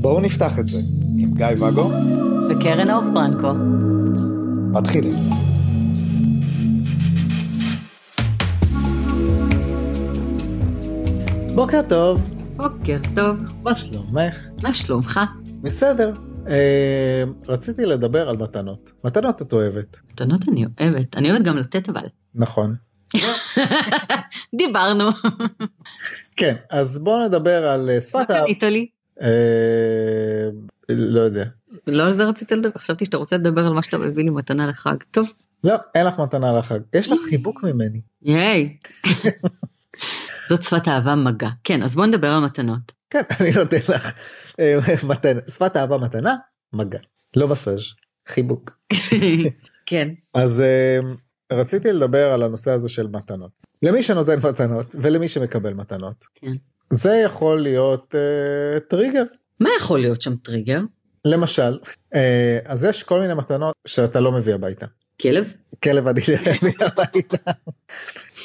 בואו נפתח את זה עם גיא ואגו וקרן אור פרנקו. מתחילים. בוקר טוב, בוקר טוב, מה שלומך? מה שלומך? בסדר. אה, רציתי לדבר על מתנות. מתנות את אוהבת. מתנות אני אוהבת, אני אוהבת גם לתת אבל. נכון. דיברנו. כן, אז בואו נדבר על אה, מה שפת ה... קנית לי? אה, לא יודע. לא על זה רציתי לדבר, חשבתי שאתה רוצה לדבר על מה שאתה מביא לי מתנה לחג. טוב, לא, אין לך מתנה לחג. יש לך חיבוק ממני. ייי. זאת שפת אהבה מגע. כן, אז בוא נדבר על מתנות. כן, אני נותן לך אה, מתנה. שפת אהבה מתנה, מגע. לא מסאז', חיבוק. כן. אז רציתי לדבר על הנושא הזה של מתנות. למי שנותן מתנות ולמי שמקבל מתנות. כן. זה יכול להיות אה, טריגר. מה יכול להיות שם טריגר? למשל, אה, אז יש כל מיני מתנות שאתה לא מביא הביתה. כלב? כלב אני לא מביא הביתה.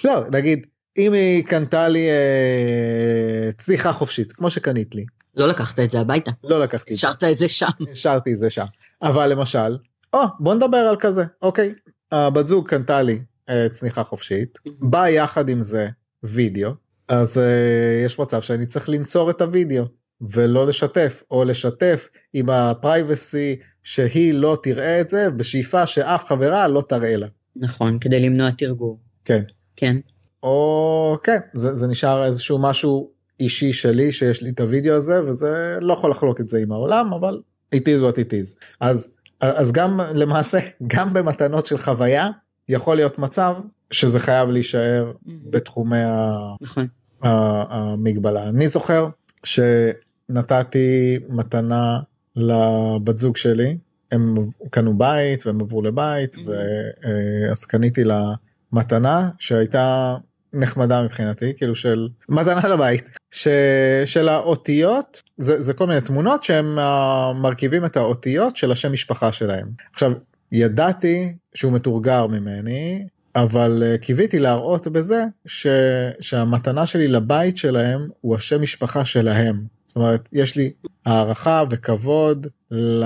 לא, נגיד, אם היא קנתה לי אה, צניחה חופשית, כמו שקנית לי, לא לקחת את זה הביתה. לא לקחתי את זה, השארת את זה שם. השארתי את זה שם. אבל למשל, או, בוא נדבר על כזה, אוקיי, הבת זוג קנתה לי אה, צניחה חופשית, בא יחד עם זה וידאו, אז אה, יש מצב שאני צריך לנצור את הוידאו. ולא לשתף או לשתף עם הפרייבסי שהיא לא תראה את זה בשאיפה שאף חברה לא תראה לה. נכון, כדי למנוע תרגור. כן. כן. או כן זה, זה נשאר איזשהו משהו אישי שלי שיש לי את הוידאו הזה וזה לא יכול לחלוק את זה עם העולם אבל it is what it is אז אז גם למעשה גם במתנות של חוויה יכול להיות מצב שזה חייב להישאר בתחומי נכון. המגבלה. אני זוכר שנתתי מתנה לבת זוג שלי הם קנו בית והם עברו לבית ואז קניתי לה מתנה שהייתה נחמדה מבחינתי כאילו של מתנה לבית ש, של האותיות זה, זה כל מיני תמונות שהם מרכיבים את האותיות של השם משפחה שלהם. עכשיו ידעתי שהוא מתורגר ממני אבל uh, קיוויתי להראות בזה ש, שהמתנה שלי לבית שלהם הוא השם משפחה שלהם. זאת אומרת יש לי הערכה וכבוד ל...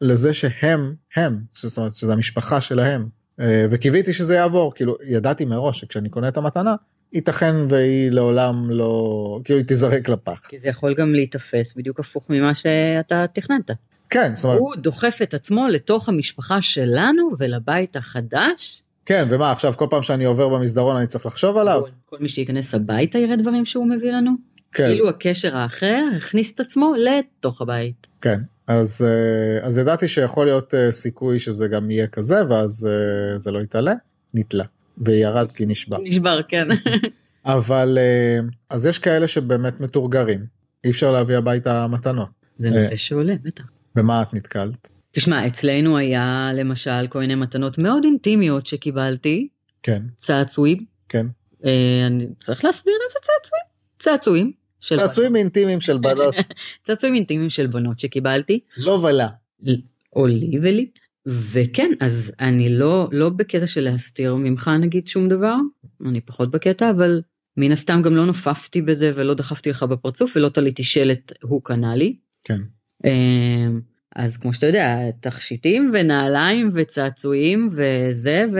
לזה שהם הם זאת אומרת שזה המשפחה שלהם. אה, וקיוויתי שזה יעבור כאילו ידעתי מראש שכשאני קונה את המתנה ייתכן והיא לעולם לא כאילו היא תיזרק לפח. כי זה יכול גם להיתפס בדיוק הפוך ממה שאתה תכננת. כן זאת אומרת הוא דוחף את עצמו לתוך המשפחה שלנו ולבית החדש. כן ומה עכשיו כל פעם שאני עובר במסדרון אני צריך לחשוב עליו כל מי שייכנס הביתה יראה דברים שהוא מביא לנו. כן כאילו הקשר האחר הכניס את עצמו לתוך הבית. כן אז אה, אז ידעתי שיכול להיות אה, סיכוי שזה גם יהיה כזה ואז אה, זה לא יתעלה נתלה וירד כי נשבר נשבר כן. אבל אז יש כאלה שבאמת מתורגרים אי אפשר להביא הביתה מתנות זה נושא שעולה בטח. במה את נתקלת תשמע אצלנו היה למשל כל מיני מתנות מאוד אינטימיות שקיבלתי כן צעצועים. כן אה, אני צריך להסביר איזה צעצועים. צעצועים. של צעצועים אינטימיים של בנות צעצועים אינטימיים של בנות שקיבלתי. לא ולה או לי ולי. וכן, אז אני לא, לא בקטע של להסתיר ממך נגיד שום דבר, אני פחות בקטע, אבל מן הסתם גם לא נופפתי בזה ולא דחפתי לך בפרצוף ולא תליתי שלט הוא קנה לי. כן אמ, אז כמו שאתה יודע, תכשיטים ונעליים וצעצועים וזה, ו...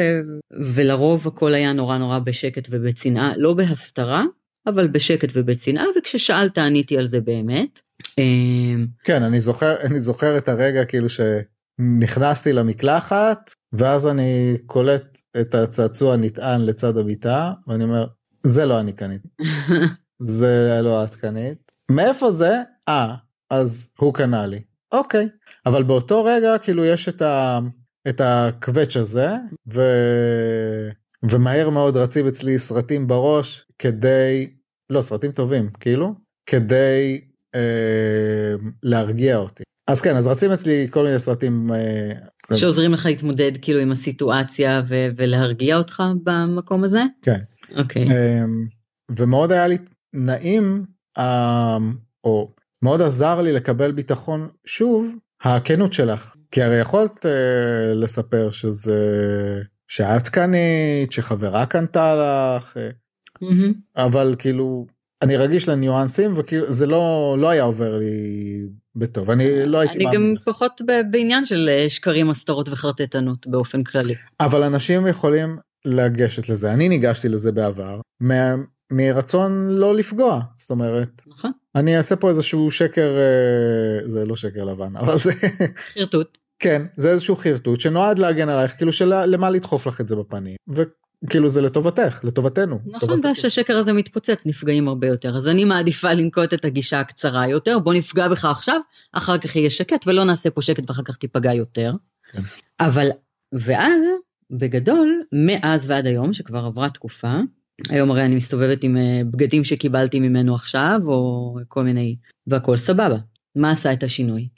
ולרוב הכל היה נורא נורא בשקט ובצנעה, לא בהסתרה, אבל בשקט ובצנעה, וכששאלת עניתי על זה באמת. אמ, כן אני זוכר אני זוכר את הרגע כאילו שנכנסתי למקלחת ואז אני קולט את הצעצוע נטען לצד המיטה ואני אומר זה לא אני קניתי זה לא את קנית. מאיפה זה? אה אז הוא קנה לי. אוקיי. אבל באותו רגע כאילו יש את ה... את הקווץ' הזה ו... ומהר מאוד רצים אצלי סרטים בראש כדי לא סרטים טובים כאילו כדי אה, להרגיע אותי אז כן אז רצים אצלי כל מיני סרטים אה, שעוזרים לך להתמודד כאילו עם הסיטואציה ו- ולהרגיע אותך במקום הזה? כן. אוקיי. אה, ומאוד היה לי נעים אה, או מאוד עזר לי לקבל ביטחון שוב הכנות שלך כי הרי יכולת אה, לספר שזה שאת קנית שחברה קנתה לך מהמם. אבל כאילו אני רגיש לניואנסים וכאילו זה לא לא היה עובר לי בטוב אני לא הייתי אני גם מאמין. פחות בעניין של אה, שקרים, הסתרות וחרטטנות באופן כללי. אבל אנשים יכולים לגשת לזה אני ניגשתי לזה בעבר מה, מרצון לא לפגוע זאת אומרת נכון? אני אעשה פה איזשהו שקר אה, זה לא שקר לבן אבל זה חרטוט. כן זה איזשהו חרטוט שנועד להגן עלייך כאילו שלמה לדחוף לך את זה בפנים וכאילו זה לטובתך לטובתנו. נכון. ואז שהשקר הזה מתפוצץ נפגעים הרבה יותר. אז אני מעדיפה לנקוט את הגישה הקצרה יותר, בוא נפגע בך עכשיו, אחר כך יהיה שקט ולא נעשה פה שקט ואחר כך תיפגע יותר. כן. אבל, ואז, בגדול, מאז ועד היום, שכבר עברה תקופה, היום הרי אני מסתובבת עם אה, בגדים שקיבלתי ממנו עכשיו, או כל מיני, והכל סבבה. מה עשה את השינוי?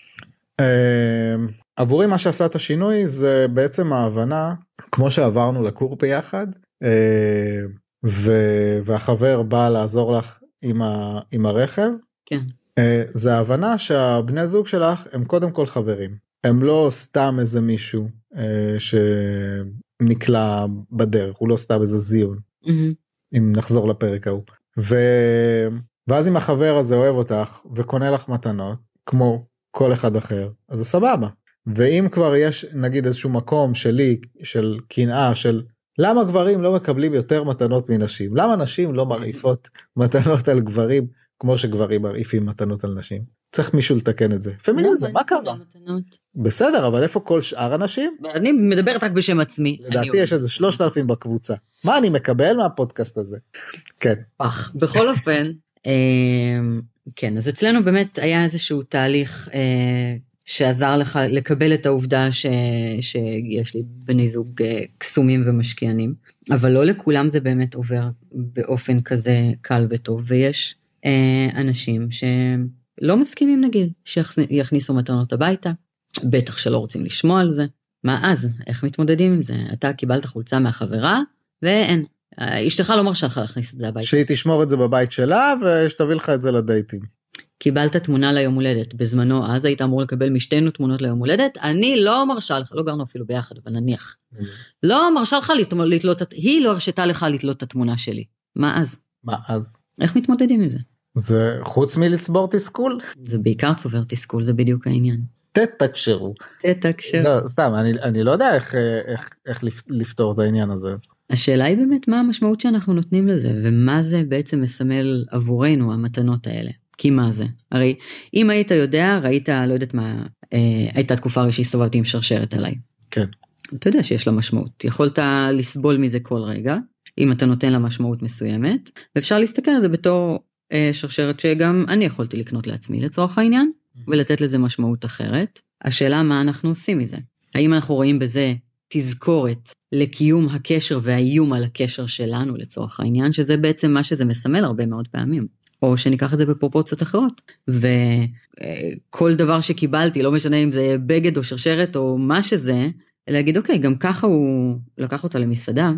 עבורי מה שעשה את השינוי זה בעצם ההבנה כמו שעברנו לקור ביחד אה, ו- והחבר בא לעזור לך עם, ה- עם הרכב. כן. אה, זה ההבנה שהבני זוג שלך הם קודם כל חברים הם לא סתם איזה מישהו אה, שנקלע בדרך הוא לא סתם איזה זיון מהמם. אם נחזור לפרק ההוא. ו... ואז אם החבר הזה אוהב אותך וקונה לך מתנות כמו כל אחד אחר אז זה סבבה. ואם כבר יש נגיד איזשהו מקום שלי של קנאה של למה גברים לא מקבלים יותר מתנות מנשים? למה נשים לא מרעיפות מתנות על גברים כמו שגברים מרעיפים מתנות על נשים? צריך מישהו לתקן את זה. פמיניזם לא, מה קרה מתנות. בסדר אבל איפה כל שאר הנשים? אני מדברת רק בשם עצמי. לדעתי יש איזה 3,000 בקבוצה. מה אני מקבל מהפודקאסט הזה? כן. פח. בכל אופן, אמ, כן, אז אצלנו באמת היה איזשהו תהליך אה, שעזר לך לקבל את העובדה ש, שיש לי בני זוג אה, קסומים ומשקיענים, אבל לא לכולם זה באמת עובר באופן כזה קל וטוב, ויש אה, אנשים שלא מסכימים נגיד שיכניסו מתנות הביתה, בטח שלא רוצים לשמוע על זה. מה אז? איך מתמודדים עם זה? אתה קיבלת חולצה מהחברה, ואין. אה, אשתך לא מרשה לך להכניס את זה הביתה. שהיא תשמור את זה בבית שלה ושתביא לך את זה לדייטים. קיבלת תמונה ליום הולדת, בזמנו אז היית אמור לקבל משתינו תמונות ליום הולדת, אני לא מרשה לך, לא גרנו אפילו ביחד, אבל נניח. לא מרשה לך לת- לתלות, היא לא הרשתה לך לתלות את התמונה שלי. מה אז? מה אז? איך מתמודדים עם זה? זה חוץ מלצבור תסכול זה בעיקר צובר תסכול, זה בדיוק העניין. תתקשרו. תתקשר. לא סתם אני אני לא יודע איך איך איך לפ- לפתור את העניין הזה. השאלה היא באמת מה המשמעות שאנחנו נותנים לזה, ומה זה בעצם מסמל עבורנו, המתנות האלה. כי מה זה? הרי אם היית יודע, ראית, לא יודעת מה, אה, הייתה תקופה הרי שהסתובבתי עם שרשרת עליי. כן. אתה יודע שיש לה משמעות. יכולת לסבול מזה כל רגע, אם אתה נותן לה משמעות מסוימת, ואפשר להסתכל על זה בתור אה, שרשרת שגם אני יכולתי לקנות לעצמי לצורך העניין, ולתת לזה משמעות אחרת. השאלה מה אנחנו עושים מזה. האם אנחנו רואים בזה תזכורת לקיום הקשר והאיום על הקשר שלנו לצורך העניין, שזה בעצם מה שזה מסמל הרבה מאוד פעמים. או שניקח את זה בפרופורציות אחרות. וכל דבר שקיבלתי, לא משנה אם זה בגד או שרשרת או מה שזה, להגיד אוקיי, גם ככה הוא לקח אותה למסעדה,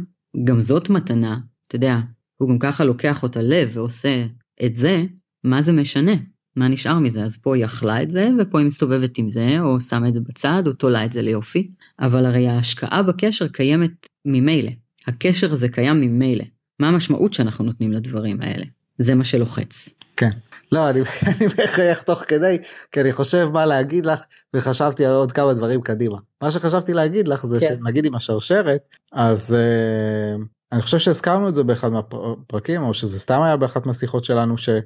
גם זאת מתנה, אתה יודע, הוא גם ככה לוקח אותה לב ועושה את זה, מה זה משנה? מה נשאר מזה? אז פה היא אכלה את זה, ופה היא מסתובבת עם זה, או שמה את זה בצד, או תולה את זה ליופי. אבל הרי ההשקעה בקשר קיימת ממילא. הקשר הזה קיים ממילא. מה המשמעות שאנחנו נותנים לדברים האלה? זה מה שלוחץ. כן. לא אני אני מחייך תוך כדי כי אני חושב מה להגיד לך וחשבתי על עוד כמה דברים קדימה. מה שחשבתי להגיד לך זה כן. שנגיד עם השרשרת אז אה, אני חושב שהזכרנו את זה באחד מהפרקים או שזה סתם היה באחת מהשיחות שלנו שב...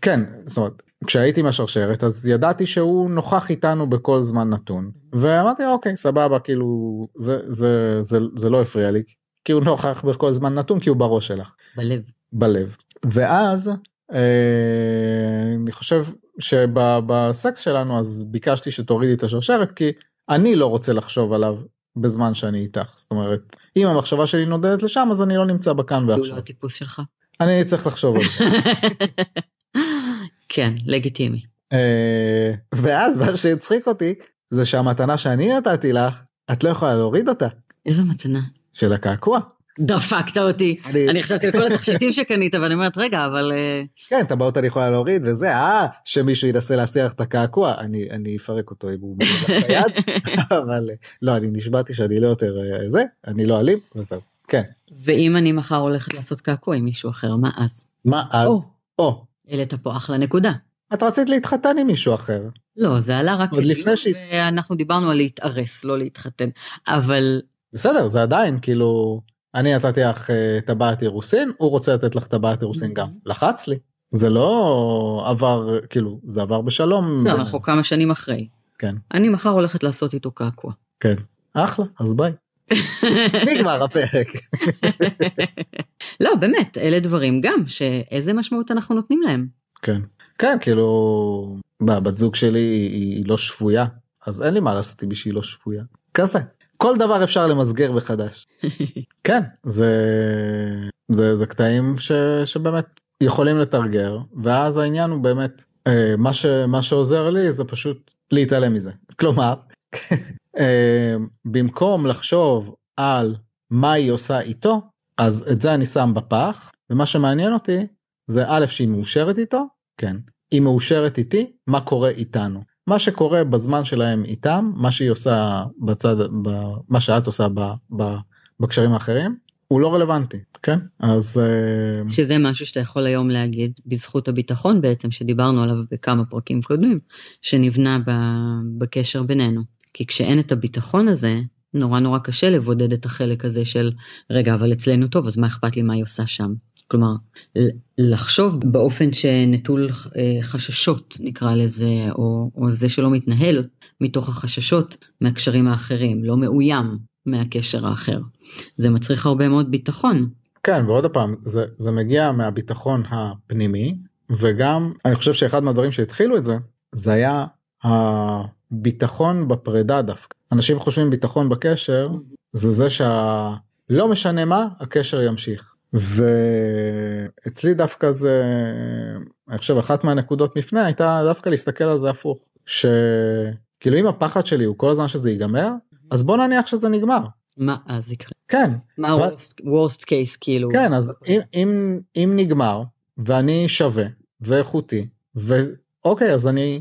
כן זאת אומרת כשהייתי עם השרשרת אז ידעתי שהוא נוכח איתנו בכל זמן נתון ואמרתי אוקיי סבבה כאילו זה זה זה זה לא הפריע לי כי הוא נוכח בכל זמן נתון כי הוא בראש שלך. בלב. בלב ואז אה, אני חושב שבסקס שלנו אז ביקשתי שתורידי את השרשרת כי אני לא רוצה לחשוב עליו בזמן שאני איתך זאת אומרת אם המחשבה שלי נודדת לשם אז אני לא נמצא בכאן כי הוא לא ועכשיו הטיפוס שלך. אני צריך לחשוב על זה כן, לגיטימי. אה, ואז מה שהצחיק אותי זה שהמתנה שאני נתתי לך את לא יכולה להוריד אותה איזו מתנה. של הקעקוע דפקת אותי. אני- אני חשבתי על כל התכשיטים שקנית, ואני אומרת, רגע, אבל... אה, כן טבעות אני יכולה להוריד וזה אה שמישהו ינסה להסיר לך את הקעקוע אני אני אפרק אותו אם הוא את היד אבל אה, לא אני נשבעתי שאני לא יותר אה, זה אני לא אלים וזהו כן. ואם אני מחר הולכת לעשות קעקוע עם מישהו אחר, מה אז? מה אז? או. העלית פה אחלה נקודה. את רצית להתחתן עם מישהו אחר. לא, זה עלה רק עוד לפני שהיא- ואנחנו דיברנו על להתארס, לא להתחתן. אבל בסדר, זה עדיין כאילו, אני נתתי לך אה, טבעת אירוסין, הוא רוצה לתת לך טבעת אירוסין גם. לחץ לי. זה לא עבר, כאילו, זה עבר בשלום. בסדר, בינינו. אנחנו כמה שנים אחרי. כן, אני מחר הולכת לעשות איתו קעקוע. כן. אחלה, אז ביי. נגמר הפרק. לא, באמת, אלה דברים גם, שאיזה משמעות אנחנו נותנים להם. כן. כן, כאילו, בת זוג שלי היא, לא שבויה, אז אין לי מה לעשות עם שהיא לא שבויה. כזה. כל דבר אפשר למסגר מחדש. כן, זה, זה, זה קטעים ש, שבאמת יכולים לתרגר, ואז העניין הוא באמת, אה, מה, ש, מה שעוזר לי זה פשוט להתעלם מזה. כלומר, אה, במקום לחשוב על מה היא עושה איתו, אז את זה אני שם בפח, ומה שמעניין אותי זה א' שהיא מאושרת איתו, כן. היא מאושרת איתי, מה קורה איתנו. מה שקורה בזמן שלהם איתם, מה שהיא עושה בצד, ב, מה שאת עושה ב, ב, בקשרים האחרים, הוא לא רלוונטי, כן? אז אה, שזה משהו שאתה יכול היום להגיד בזכות הביטחון בעצם, שדיברנו עליו בכמה פרקים קודמים, שנבנה ב- בקשר בינינו. כי כשאין את הביטחון הזה, נורא נורא קשה לבודד את החלק הזה של, רגע, אבל אצלנו טוב, אז מה אכפת לי מה היא עושה שם? כלומר, לחשוב באופן שנטול אה, חששות, נקרא לזה, או, או זה שלא מתנהל מתוך החששות מהקשרים האחרים, לא מאוים מהקשר האחר. זה מצריך הרבה מאוד ביטחון. כן, ועוד פעם, זה, זה מגיע מהביטחון הפנימי, וגם, אני חושב שאחד מהדברים שהתחילו את זה, זה היה הביטחון בפרידה דווקא. אנשים חושבים ביטחון בקשר, זה זה שלא משנה מה, הקשר ימשיך. ואצלי דווקא זה, אני חושב אחת מהנקודות מפנה הייתה דווקא להסתכל על זה הפוך. שכאילו אם הפחד שלי הוא כל הזמן שזה ייגמר, אז בוא נניח שזה נגמר. מה אז יקרה? כן, מה worst case כאילו? כן, אז אם, אם, אם נגמר ואני שווה ואיכותי ואוקיי אז אני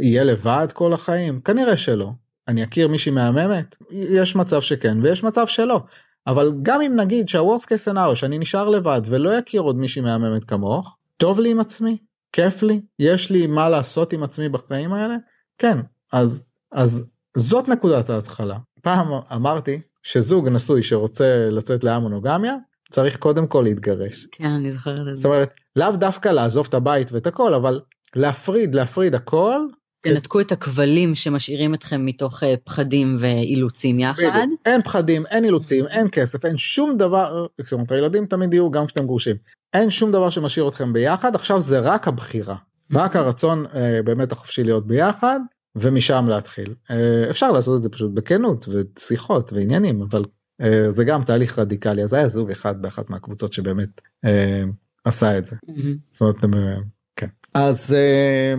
אהיה לבד כל החיים כנראה שלא אני אכיר מישהי מהממת יש מצב שכן ויש מצב שלא אבל גם אם נגיד שה-Worst case scenario שאני נשאר לבד ולא יכיר עוד מישהי מהממת כמוך טוב לי עם עצמי כיף לי יש לי מה לעשות עם עצמי בחיים האלה כן אז אז זאת נקודת ההתחלה פעם אמרתי שזוג נשוי שרוצה לצאת להמונוגמיה צריך קודם כל להתגרש. כן, אני זוכרת את זאת זה. אומרת לאו דווקא לעזוב את הבית ואת הכל אבל להפריד להפריד הכל. תנתקו את הכבלים שמשאירים אתכם מתוך אה, פחדים ואילוצים יחד. בדיוק. אין פחדים אין אילוצים אין כסף אין שום דבר זאת אומרת הילדים תמיד יהיו גם כשאתם גרושים. אין שום דבר שמשאיר אתכם ביחד עכשיו זה רק הבחירה. רק הרצון אה, באמת החופשי להיות ביחד ומשם להתחיל. אה, אפשר לעשות את זה פשוט בכנות ושיחות ועניינים אבל אה, זה גם תהליך רדיקלי. אז היה זוג אחד באחת מהקבוצות שבאמת אה, עשה את זה. מהמם. זאת אומרת אה, כן. אז אה,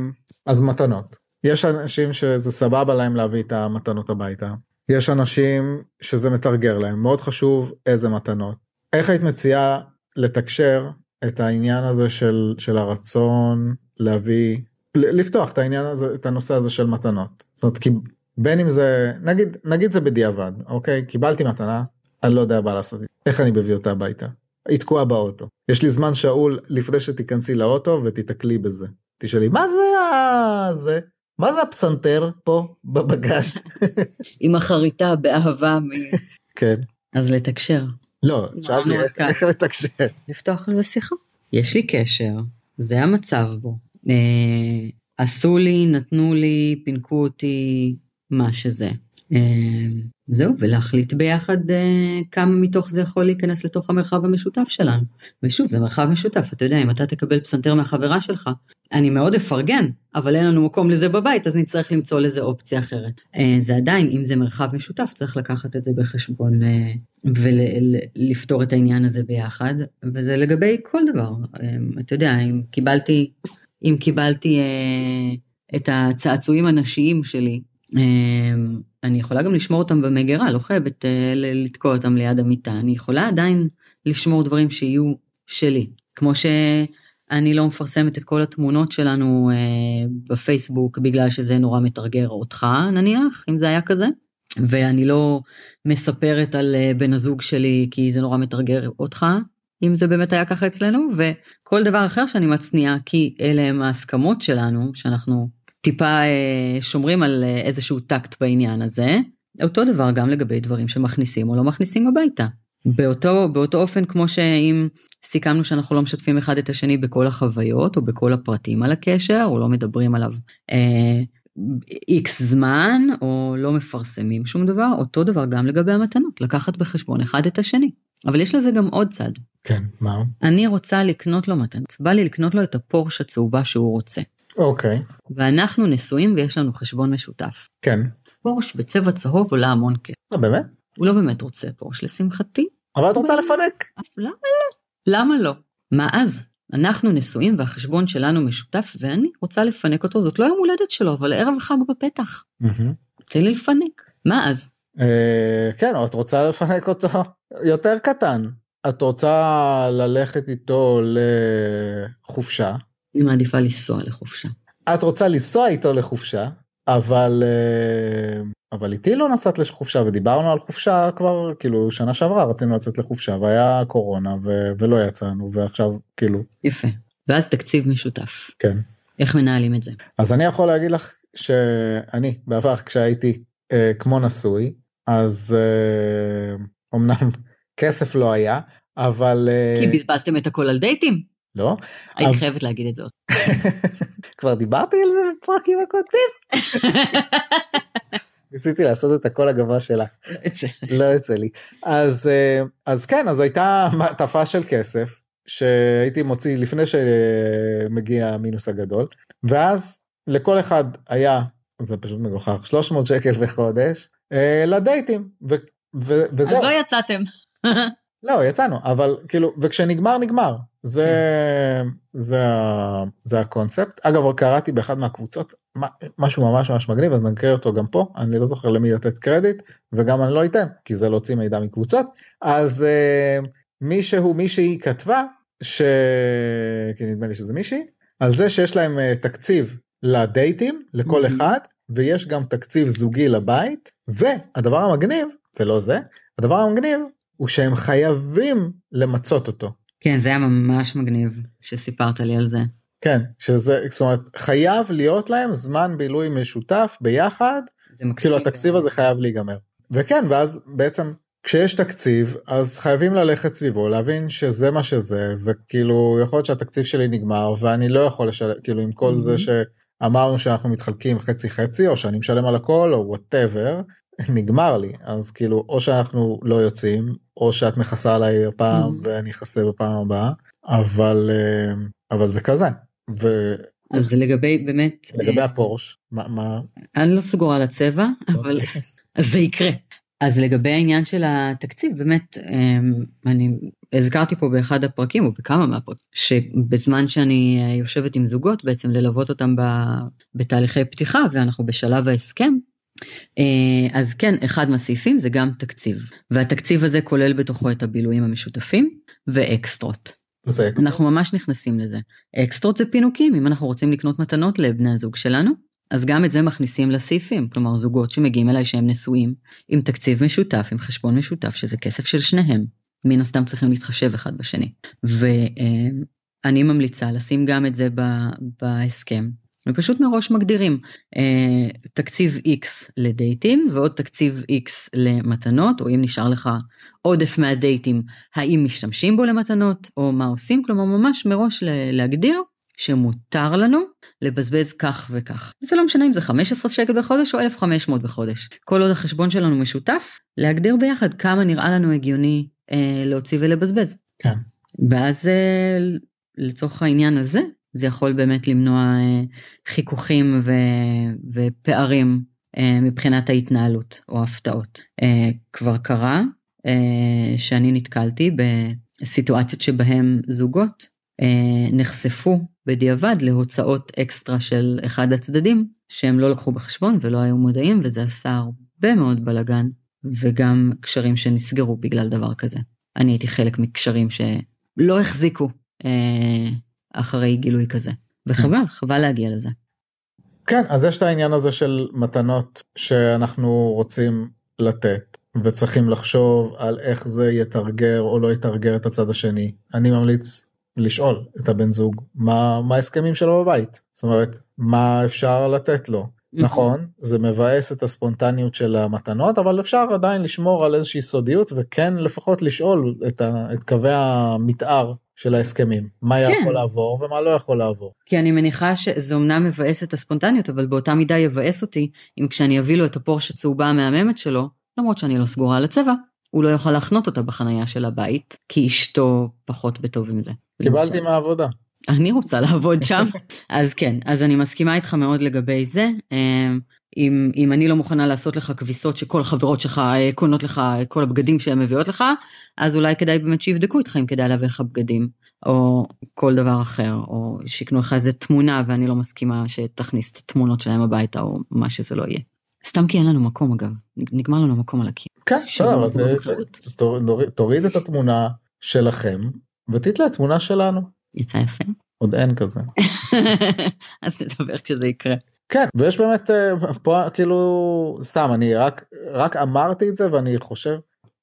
אז מתנות יש אנשים שזה סבבה להם להביא את המתנות הביתה. יש אנשים שזה מתרגר להם. מאוד חשוב איזה מתנות. איך היית מציעה לתקשר את העניין הזה של של הרצון להביא לפתוח את העניין הזה את הנושא הזה של מתנות? זאת אומרת כי בין אם זה נגיד נגיד זה בדיעבד אוקיי? קיבלתי מתנה אני לא יודע מה לעשות. איך אני מביא אותה הביתה? היא תקועה באוטו. יש לי זמן שאול לפני שתיכנסי לאוטו ותיתקלי בזה. תשאלי מה זה ה... זה מה זה הפסנתר פה בבגאז' עם החריטה באהבה. כן אז לתקשר. לא שאלתי. איך לתקשר לפתוח על זה שיחה. יש לי קשר, זה המצב בו. אה, עשו לי, נתנו לי, פינקו אותי, מה שזה. אה, זהו, ולהחליט ביחד אה, כמה מתוך זה יכול להיכנס לתוך המרחב המשותף שלנו. ושוב, זה מרחב משותף, אתה יודע, אם אתה תקבל פסנתר מהחברה שלך, אני מאוד אפרגן, אבל אין לנו מקום לזה בבית, אז נצטרך למצוא לזה אופציה אחרת. אה, זה עדיין, אם זה מרחב משותף, צריך לקחת את זה בחשבון אה, ולפתור את העניין הזה ביחד, וזה לגבי כל דבר. אתה יודע, אם קיבלתי, אם קיבלתי את הצעצועים הנשיים שלי, אני יכולה גם לשמור אותם במגירה, לא חייבת ל- לתקוע אותם ליד המיטה, אני יכולה עדיין לשמור דברים שיהיו שלי. כמו שאני לא מפרסמת את כל התמונות שלנו אה, בפייסבוק בגלל שזה נורא מתרגר אותך נניח, אם זה היה כזה. ואני לא מספרת על אה, בן הזוג שלי כי זה נורא מתרגר אותך, אם זה באמת היה ככה אצלנו, וכל דבר אחר שאני מצניעה כי אלה הם ההסכמות שלנו, שאנחנו טיפה אה, שומרים על אה, איזשהו טקט בעניין הזה. אותו דבר גם לגבי דברים שמכניסים או לא מכניסים הביתה. באותו, באותו אופן כמו שאם סיכמנו שאנחנו לא משתפים אחד את השני בכל החוויות או בכל הפרטים על הקשר או לא מדברים עליו איקס אה, זמן או לא מפרסמים שום דבר, אותו דבר גם לגבי המתנות, לקחת בחשבון אחד את השני. אבל יש לזה גם עוד צד. כן, מה? אני רוצה לקנות לו מתנות, בא לי לקנות לו את הפורש הצהובה שהוא רוצה. אוקיי. ואנחנו נשואים ויש לנו חשבון משותף. כן. פורש בצבע צהוב עולה המון כסף. אה, באמת? הוא לא באמת רוצה פורש לשמחתי. אבל את רוצה לפנק. למה לא? למה לא? מה אז? אנחנו נשואים והחשבון שלנו משותף ואני רוצה לפנק אותו, זאת לא יום הולדת שלו, אבל ערב חג בפתח. תן לי לפנק. מה אז? אה, כן, או את רוצה לפנק אותו יותר קטן. את רוצה ללכת איתו לחופשה. אני מעדיפה לנסוע לחופשה. את רוצה לנסוע איתו לחופשה, אבל אה, אבל איתי לא נסעת לחופשה ודיברנו על חופשה כבר כאילו שנה שעברה רצינו לצאת לחופשה והיה קורונה ו- ולא יצאנו ועכשיו כאילו. יפה. ואז תקציב משותף. כן. איך מנהלים את זה? אז אני יכול להגיד לך שאני בעבר כשהייתי אה, כמו נשוי אז אה, אמנם כסף לא היה אבל אה, כי בזבזתם את הכל על דייטים. לא. הייתי אבל- חייבת להגיד את זה. כבר דיברתי על זה בפרקים הקודמים. ניסיתי לעשות את הקול הגבוה שלה. לא יוצא לי. אז, אה, אז כן, אז הייתה מעטפה של כסף שהייתי מוציא לפני שמגיע המינוס הגדול, ואז לכל אחד היה, זה פשוט מגוחך, 300 שקל בחודש אה, לדייטים, ו, ו, אז וזהו. לא יצאתם. לא, יצאנו, אבל כאילו, וכשנגמר, נגמר. זה, זה, זה הקונספט. אגב, קראתי באחד מהקבוצות מה- משהו ממש ממש מגניב, אז נקריא אותו גם פה, אני לא זוכר למי לתת קרדיט, וגם אני לא אתן, כי זה להוציא מידע מקבוצות. אז uh, מישהו, מישהי כתבה, ש... כי נדמה לי שזה מישהי, על זה שיש להם uh, תקציב לדייטים, לכל. אחד, ויש גם תקציב זוגי לבית, והדבר המגניב, זה לא זה, הדבר המגניב הוא שהם חייבים למצות אותו. כן, זה היה ממש מגניב שסיפרת לי על זה. כן, שזה, זאת אומרת, חייב להיות להם זמן בילוי משותף ביחד, זה. כאילו התקציב הזה חייב להיגמר. וכן, ואז בעצם כשיש תקציב, אז חייבים ללכת סביבו, להבין שזה מה שזה, וכאילו יכול להיות שהתקציב שלי נגמר, ואני לא יכול לשלם, כאילו עם כל זה Mhm. שאמרנו שאנחנו מתחלקים חצי חצי, או שאני משלם על הכל, או וואטאבר, נגמר לי, אז כאילו או שאנחנו לא יוצאים, או שאת מכסה עליי הפעם Mhm. ואני אכסה בפעם הבאה, אבל, אה, אבל זה כזה. ולגבי אז לגבי באמת, אה, הפורש, מה, מה, אני לא סגורה על הצבע, אבל אוקיי. אז זה יקרה. אז לגבי העניין של התקציב, באמת, אמ, אני הזכרתי פה באחד הפרקים, או בכמה מהפרקים, שבזמן שאני אה, יושבת עם זוגות, בעצם ללוות אותם ב- בתהליכי פתיחה, ואנחנו בשלב ההסכם, אז כן, אחד מהסעיפים זה גם תקציב. והתקציב הזה כולל בתוכו את הבילויים המשותפים ואקסטרות. זה אנחנו ממש נכנסים לזה. אקסטרות זה פינוקים, אם אנחנו רוצים לקנות מתנות לבני הזוג שלנו, אז גם את זה מכניסים לסעיפים, כלומר זוגות שמגיעים אליי שהם נשואים, עם תקציב משותף, עם חשבון משותף, שזה כסף של שניהם, מן הסתם צריכים להתחשב אחד בשני. ואני ממליצה לשים גם את זה בהסכם, ופשוט מראש מגדירים אה, תקציב X לדייטים ועוד תקציב X למתנות, או אם נשאר לך עודף מהדייטים, האם משתמשים בו למתנות, או מה עושים, כלומר ממש מראש להגדיר שמותר לנו לבזבז כך וכך. זה לא משנה אם זה 15 שקל בחודש או 1,500 בחודש. כל עוד החשבון שלנו משותף, להגדיר ביחד כמה נראה לנו הגיוני אה, להוציא ולבזבז. כן. ואז אה, לצורך העניין הזה, זה יכול באמת למנוע אה, חיכוכים ו, ופערים אה, מבחינת ההתנהלות או הפתעות. אה, כבר קרה שאני נתקלתי בסיטואציות שבהם זוגות נחשפו בדיעבד להוצאות אקסטרה של אחד הצדדים שהם לא לקחו בחשבון ולא היו מודעים וזה עשה הרבה מאוד בלאגן וגם קשרים שנסגרו בגלל דבר כזה. אני הייתי חלק מקשרים שלא החזיקו אחרי גילוי כזה. וחבל חבל להגיע לזה. כן, אז יש את העניין הזה של מתנות שאנחנו רוצים לתת וצריכים לחשוב על איך זה יתרגר או לא יתרגר את הצד השני. אני ממליץ לשאול את הבן זוג מה מה ההסכמים שלו בבית? זאת אומרת מה אפשר לתת לו נכון זה מבאס את הספונטניות של המתנות אבל אפשר עדיין לשמור על איזושהי סודיות וכן לפחות לשאול את, ה, את קווי המתאר של ההסכמים מה כן. יכול לעבור ומה לא יכול לעבור. כי אני מניחה שזה אומנם מבאס את הספונטניות, אבל באותה מידה יבאס אותי אם כשאני אביא לו את הפורש הצהובה המהממת שלו, למרות שאני לא סגורה על הצבע, הוא לא יוכל להחנות אותה בחנייה של הבית, כי אשתו פחות בטוב עם זה. קיבלתי מהעבודה. אני רוצה לעבוד שם. אז כן, אז אני מסכימה איתך מאוד לגבי זה. אמ, אם, אם אני לא מוכנה לעשות לך כביסות שכל החברות שלך אה, קונות לך את כל הבגדים שהן מביאות לך, אז אולי כדאי באמת שיבדקו איתך אם כדאי להביא לך בגדים, או כל דבר אחר, או שיקנו לך איזה תמונה ואני לא מסכימה שתכניס את התמונות שלהם הביתה, או מה שזה לא יהיה. סתם כי אין לנו מקום אגב, נגמר לנו מקום על הקיר. כן, בסדר, אז אה, תוריד את התמונה שלכם ותתלה תמונה שלנו. יצא יפה. עוד אין כזה. אז נדבר כשזה יקרה. כן ויש באמת אה, פה כאילו סתם אני רק רק אמרתי את זה ואני חושב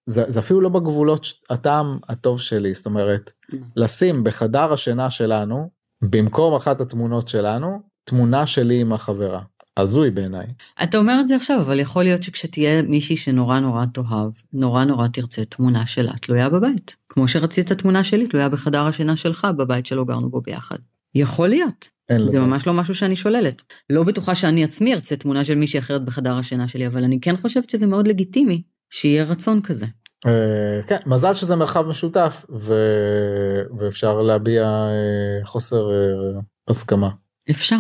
זה, זה אפילו לא בגבולות הטעם הטוב שלי זאת אומרת לשים בחדר השינה שלנו במקום אחת התמונות שלנו תמונה שלי עם החברה הזוי בעיניי. אתה אומר את זה עכשיו, אבל יכול להיות שכשתהיה מישהי שנורא נורא תאהב, נורא נורא תרצה תמונה שלה תלויה בבית. כמו שרצית תמונה שלי תלויה בחדר השינה שלך בבית שלא גרנו בו ביחד. יכול להיות, אין זה לדעת. ממש לא משהו שאני שוללת. לא בטוחה שאני עצמי ארצה תמונה של מישהי אחרת בחדר השינה שלי, אבל אני כן חושבת שזה מאוד לגיטימי שיהיה רצון כזה. אה, כן מזל שזה מרחב משותף ו... ואפשר להביע אה, חוסר אה, הסכמה. אפשר,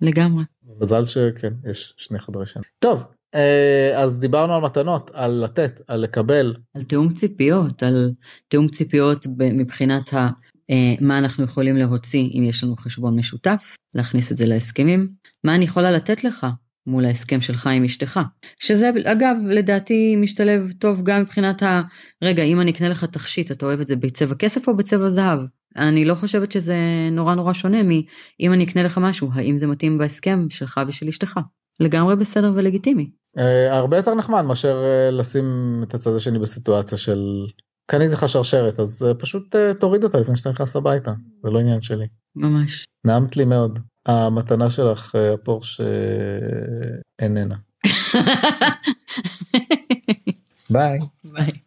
לגמרי. מזל שכן יש שני חדרי שינה. טוב אה, אז דיברנו על מתנות על לתת על לקבל על תיאום ציפיות, על תיאום ציפיות מבחינת ה, אה, מה אנחנו יכולים להוציא אם יש לנו חשבון משותף, להכניס את זה להסכמים, מה אני יכולה לתת לך מול ההסכם שלך עם אשתך. שזה אגב לדעתי משתלב טוב גם מבחינת ה... רגע, אם אני אקנה לך תכשיט, אתה אוהב את זה בצבע כסף או בצבע זהב? אני לא חושבת שזה נורא נורא שונה מאם אני אקנה לך משהו, האם זה מתאים בהסכם שלך ושל אשתך. לגמרי בסדר ולגיטימי. אה, הרבה יותר נחמד מאשר אה, לשים את הצד השני בסיטואציה של קניתי לך שרשרת אז אה, פשוט תוריד אותה לפני שאתה נכנס הביתה זה לא עניין שלי. ממש. נעמת לי מאוד. המתנה שלך הפורש אה, איננה. ביי. ביי.